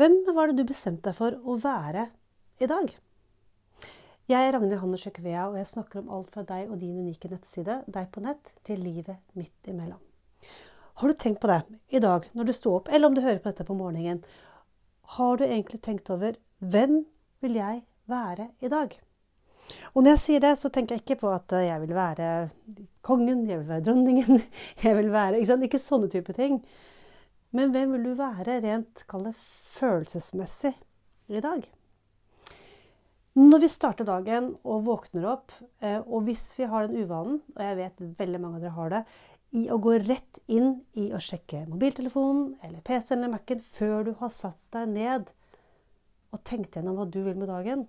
Hvem var det du bestemte deg for å være i dag? Jeg er Ragnhild Hannesjø Kvea, og jeg snakker om alt fra deg og din unike nettside, deg på nett, til livet midt imellom. Har du tenkt på det i dag når du sto opp, eller om du hører på dette på morgenen? Har du egentlig tenkt over hvem vil jeg være i dag? Og når jeg sier det, så tenker jeg ikke på at jeg vil være kongen, jeg vil være dronningen, jeg vil være Ikke, ikke sånne type ting. Men hvem vil du være rent kallet følelsesmessig i dag? Når vi starter dagen og våkner opp, eh, og hvis vi har den uvanen, og jeg vet veldig mange av dere har det, i å gå rett inn i å sjekke mobiltelefonen eller PC-en eller Mac-en før du har satt deg ned og tenkt gjennom hva du vil med dagen,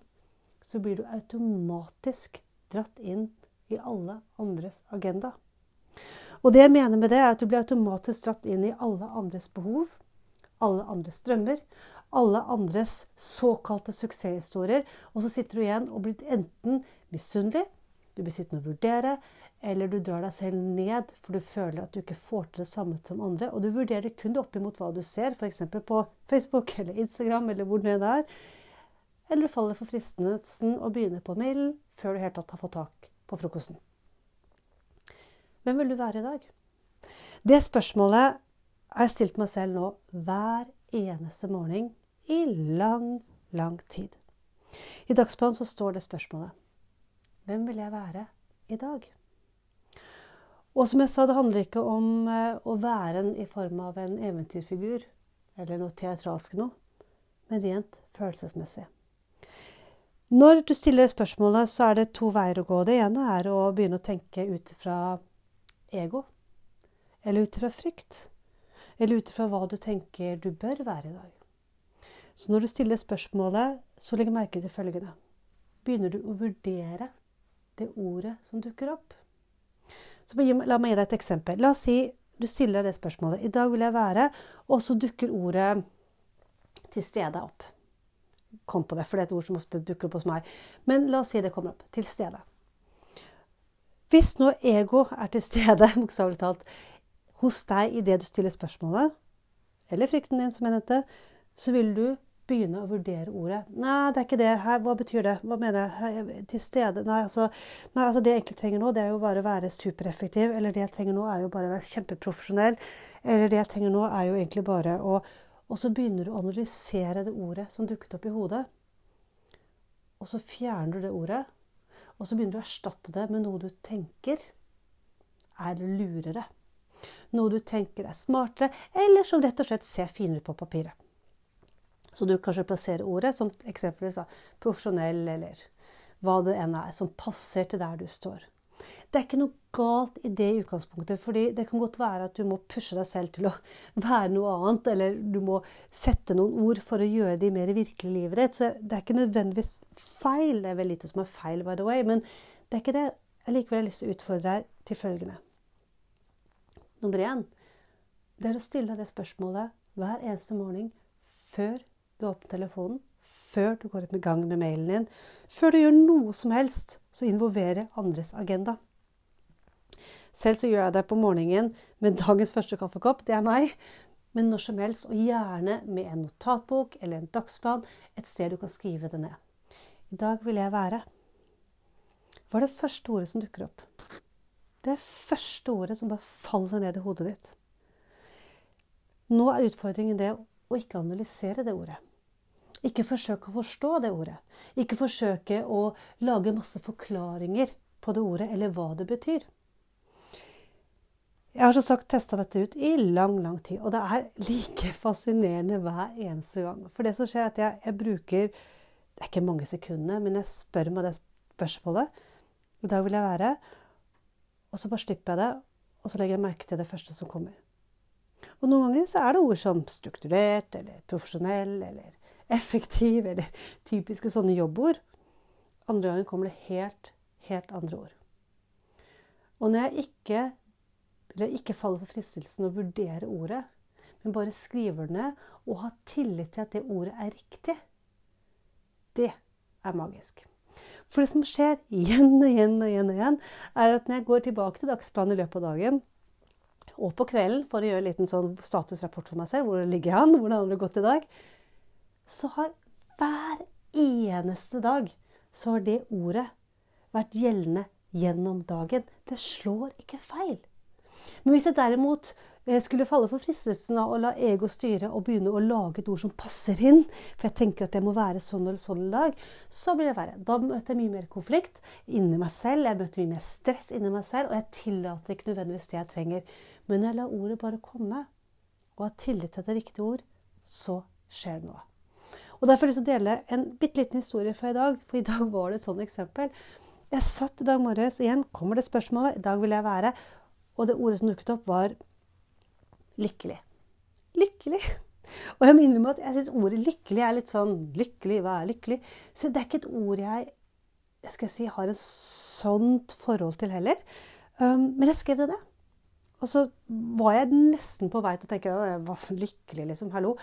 så blir du automatisk dratt inn i alle andres agenda. Og det jeg mener med det, er at du blir automatisk dratt inn i alle andres behov, alle andres drømmer, alle andres såkalte suksesshistorier. Og så sitter du igjen og blir enten misunnelig, du blir sittende og vurdere, eller du drar deg selv ned for du føler at du ikke får til det samme som andre. Og du vurderer kun det opp imot hva du ser, f.eks. på Facebook eller Instagram eller hvor det er. Eller du faller for fristelsen å begynne på mailen før du helt tatt har fått tak på frokosten. Hvem vil du være i dag? Det spørsmålet har jeg stilt meg selv nå hver eneste morgen i lang, lang tid. I dagsplanen så står det spørsmålet Hvem vil jeg være i dag? Og som jeg sa, det handler ikke om eh, å være en i form av en eventyrfigur eller noe teatralsk noe, men rent følelsesmessig. Når du stiller det spørsmålet, så er det to veier å gå. Det ene er å begynne å tenke ut fra ego? Eller ut ifra frykt? Eller ut ifra hva du tenker du bør være i dag? Så når du stiller spørsmålet, så legg merke til følgende. Begynner du å vurdere det ordet som dukker opp? Så La meg gi deg et eksempel. La oss si du stiller det spørsmålet. I dag vil jeg være Og så dukker ordet 'til stede' opp. Kom på det, for det er et ord som ofte dukker opp hos meg. Men la oss si det kommer opp. Til stede. Hvis nå ego er til stede, bokstavelig talt, hos deg i det du stiller spørsmålet, eller frykten din, som jeg nevnte, så vil du begynne å vurdere ordet. Nei, det er ikke det. Her, hva betyr det? Hva mener jeg? Til stede? Nei altså, nei, altså, det jeg egentlig trenger nå, det er jo bare å være supereffektiv. Eller det jeg trenger nå, er jo bare å være kjempeprofesjonell. Eller det jeg trenger nå, er jo egentlig bare å Og så begynner du å analysere det ordet som dukket opp i hodet. Og så fjerner du det ordet, og så begynner du å erstatte det med noe du tenker er lurere. Noe du tenker er smartere, eller som rett og slett ser finere på papiret. Så du kanskje plasserer ordet som eksempelvis da, profesjonell, eller hva det enn er, som passer til der du står. Det er ikke noe galt i det i utgangspunktet. fordi det kan godt være at du må pushe deg selv til å være noe annet, eller du må sette noen ord for å gjøre de mer virkelig livet ditt. Så det er ikke nødvendigvis feil. Det er vel lite som er feil, by the way. Men det er ikke det. Jeg likevel har lyst til å utfordre deg til følgende. Nummer én det er å stille deg det spørsmålet hver eneste morgen før du åpner telefonen, før du går i gang med mailen din, før du gjør noe som helst så involverer andres agenda. Selv så gjør jeg det på morgenen med dagens første kaffekopp. Det er meg. Men når som helst, og gjerne med en notatbok eller en dagsplan, et sted du kan skrive det ned. I dag vil jeg være Hva er det første ordet som dukker opp? Det første ordet som bare faller ned i hodet ditt. Nå er utfordringen det å ikke analysere det ordet. Ikke forsøke å forstå det ordet. Ikke forsøke å lage masse forklaringer på det ordet, eller hva det betyr. Jeg har som sagt testa dette ut i lang, lang tid, og det er like fascinerende hver eneste gang. For det som skjer, er at jeg, jeg bruker Det er ikke mange sekundene, men jeg spør meg det spørsmålet. I dag vil jeg være Og så bare slipper jeg det, og så legger jeg merke til det første som kommer. Og noen ganger så er det ord som strukturert, eller profesjonell, eller effektiv, eller typiske sånne jobbord. Andre ganger kommer det helt, helt andre ord. Og når jeg ikke eller ikke falle for fristelsen å vurdere ordet, men bare skriver det ned og ha tillit til at det ordet er riktig. Det er magisk. For det som skjer igjen og igjen og igjen, og igjen, er at når jeg går tilbake til dagsplanen i løpet av dagen, og på kvelden for å gjøre en liten sånn statusrapport for meg selv, hvor ligger jeg an, hvordan har det gått i dag, så har hver eneste dag så har det ordet vært gjeldende gjennom dagen. Det slår ikke feil. Men hvis jeg derimot eh, skulle falle for fristelsen av å la ego styre og begynne å lage et ord som passer inn, for jeg tenker at det må være sånn eller sånn i dag, så blir det verre. Da møter jeg mye mer konflikt inni meg selv, jeg møter mye mer stress inni meg selv, og jeg tillater ikke nødvendigvis det jeg trenger. Men når jeg lar ordet bare komme, og har tillit til det riktige ord, så skjer det noe. Og Derfor har jeg dele en bitte liten historie fra i dag, for i dag var det et sånt eksempel. Jeg satt i dag morges igjen, kommer det spørsmålet, i dag vil jeg være Og det ordet som dukket opp, var lykkelig. Lykkelig. Og jeg minner meg at jeg syns ordet lykkelig er litt sånn Lykkelig, hva er lykkelig? Så det er ikke et ord jeg, jeg skal si, har et sånt forhold til heller. Um, men jeg skrev det det. Og så var jeg nesten på vei til å tenke jeg var lykkelig, liksom. Hallo.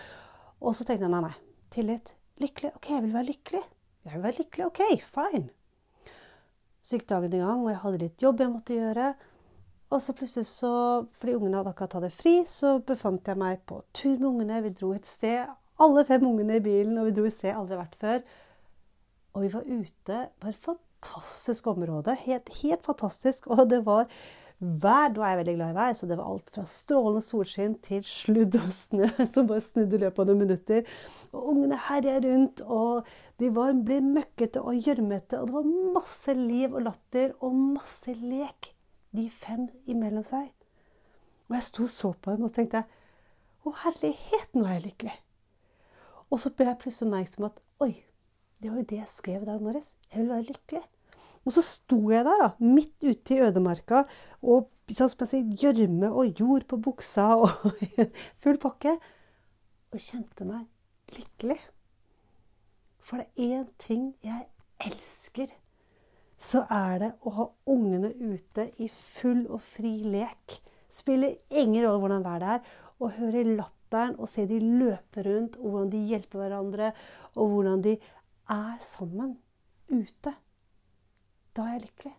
Og så tenkte jeg nei, nei. Tillit. Lykkelig. OK, jeg vil være lykkelig. Jeg vil være lykkelig. OK, fine. Så gikk dagen i gang, og jeg hadde litt jobb jeg måtte gjøre. Og så plutselig, så, fordi ungene hadde akkurat tatt det fri, så befant jeg meg på tur med ungene. Vi dro et sted, alle fem ungene i bilen, og vi dro et sted aldri vært før. Og vi var ute på et fantastisk område. Helt, helt fantastisk. Og det var vær. Nå er jeg veldig glad i vær, så det var alt fra strålende solskinn til sludd og snø som bare snudde i løpet av noen minutter. Og ungene herja rundt, og de var, ble møkkete og gjørmete. Og det var masse liv og latter og masse lek, de fem imellom seg. Og jeg sto og så på dem og tenkte Å, herlighet, nå er jeg lykkelig. Og så ble jeg plutselig oppmerksom at oi, det var jo det jeg skrev i dag morges. Jeg vil være lykkelig. Og så sto jeg der, da, midt ute i ødemarka, og gjørme og jord på buksa og full pakke, og kjente meg lykkelig. For det er én ting jeg elsker, så er det å ha ungene ute i full og fri lek. Spiller ingen rolle hvordan været er. Å høre latteren og se de løpe rundt, og hvordan de hjelper hverandre, og hvordan de er sammen ute. Da er jeg lykkelig.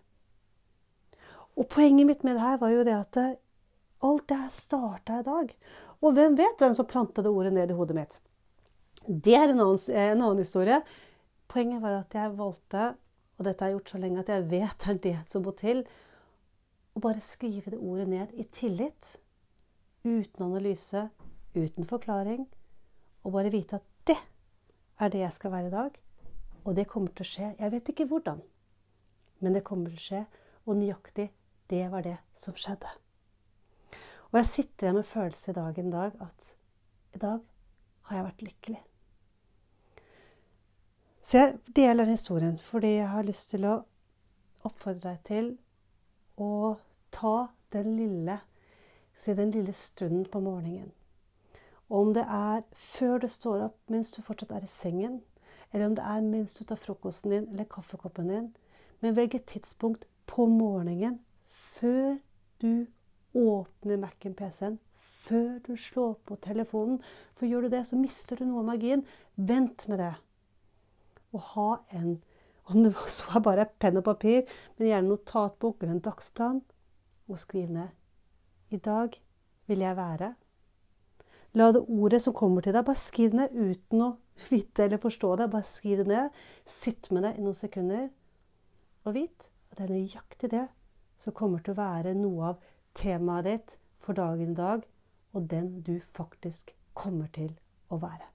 Og poenget mitt med det her var jo det at alt det her starta i dag. Og hvem vet hvem som planta det ordet ned i hodet mitt? Det er en annen, en annen, historie. Poenget var at jeg valgte, og dette har jeg gjort så lenge at jeg vet det er det som må til, å bare skrive det ordet ned i tillit. Uten analyse, uten forklaring. Og bare vite at det er det jeg skal være i dag. Og det kommer til å skje. Jeg vet ikke hvordan. Men det kommer til å skje, og nøyaktig det var det som skjedde. Og jeg sitter igjen med følelse i dag en dag at i dag har jeg vært lykkelig. Så jeg deler historien fordi jeg har lyst til å oppfordre deg til å ta den lille, si den lille stunden på morgenen. Og om det er før du står opp mens du fortsatt er i sengen, eller om det er mens du tar frokosten din eller kaffekoppen din, men velg et tidspunkt på morgenen før du åpner Mac-en, PC-en, før du slår på telefonen. For gjør du det, så mister du noe av magien. Vent med det. Og ha en om det så er bare penn og papir, men gjerne notatbok eller en dagsplan, og skriv ned. I dag vil jeg være. La det ordet som kommer til deg, bare skriv ned uten å vite eller forstå det. Bare skriv det ned. Sitt med det i noen sekunder. Og vit at det er nøyaktig det som kommer til å være noe av temaet ditt for dagen i dag, og den du faktisk kommer til å være.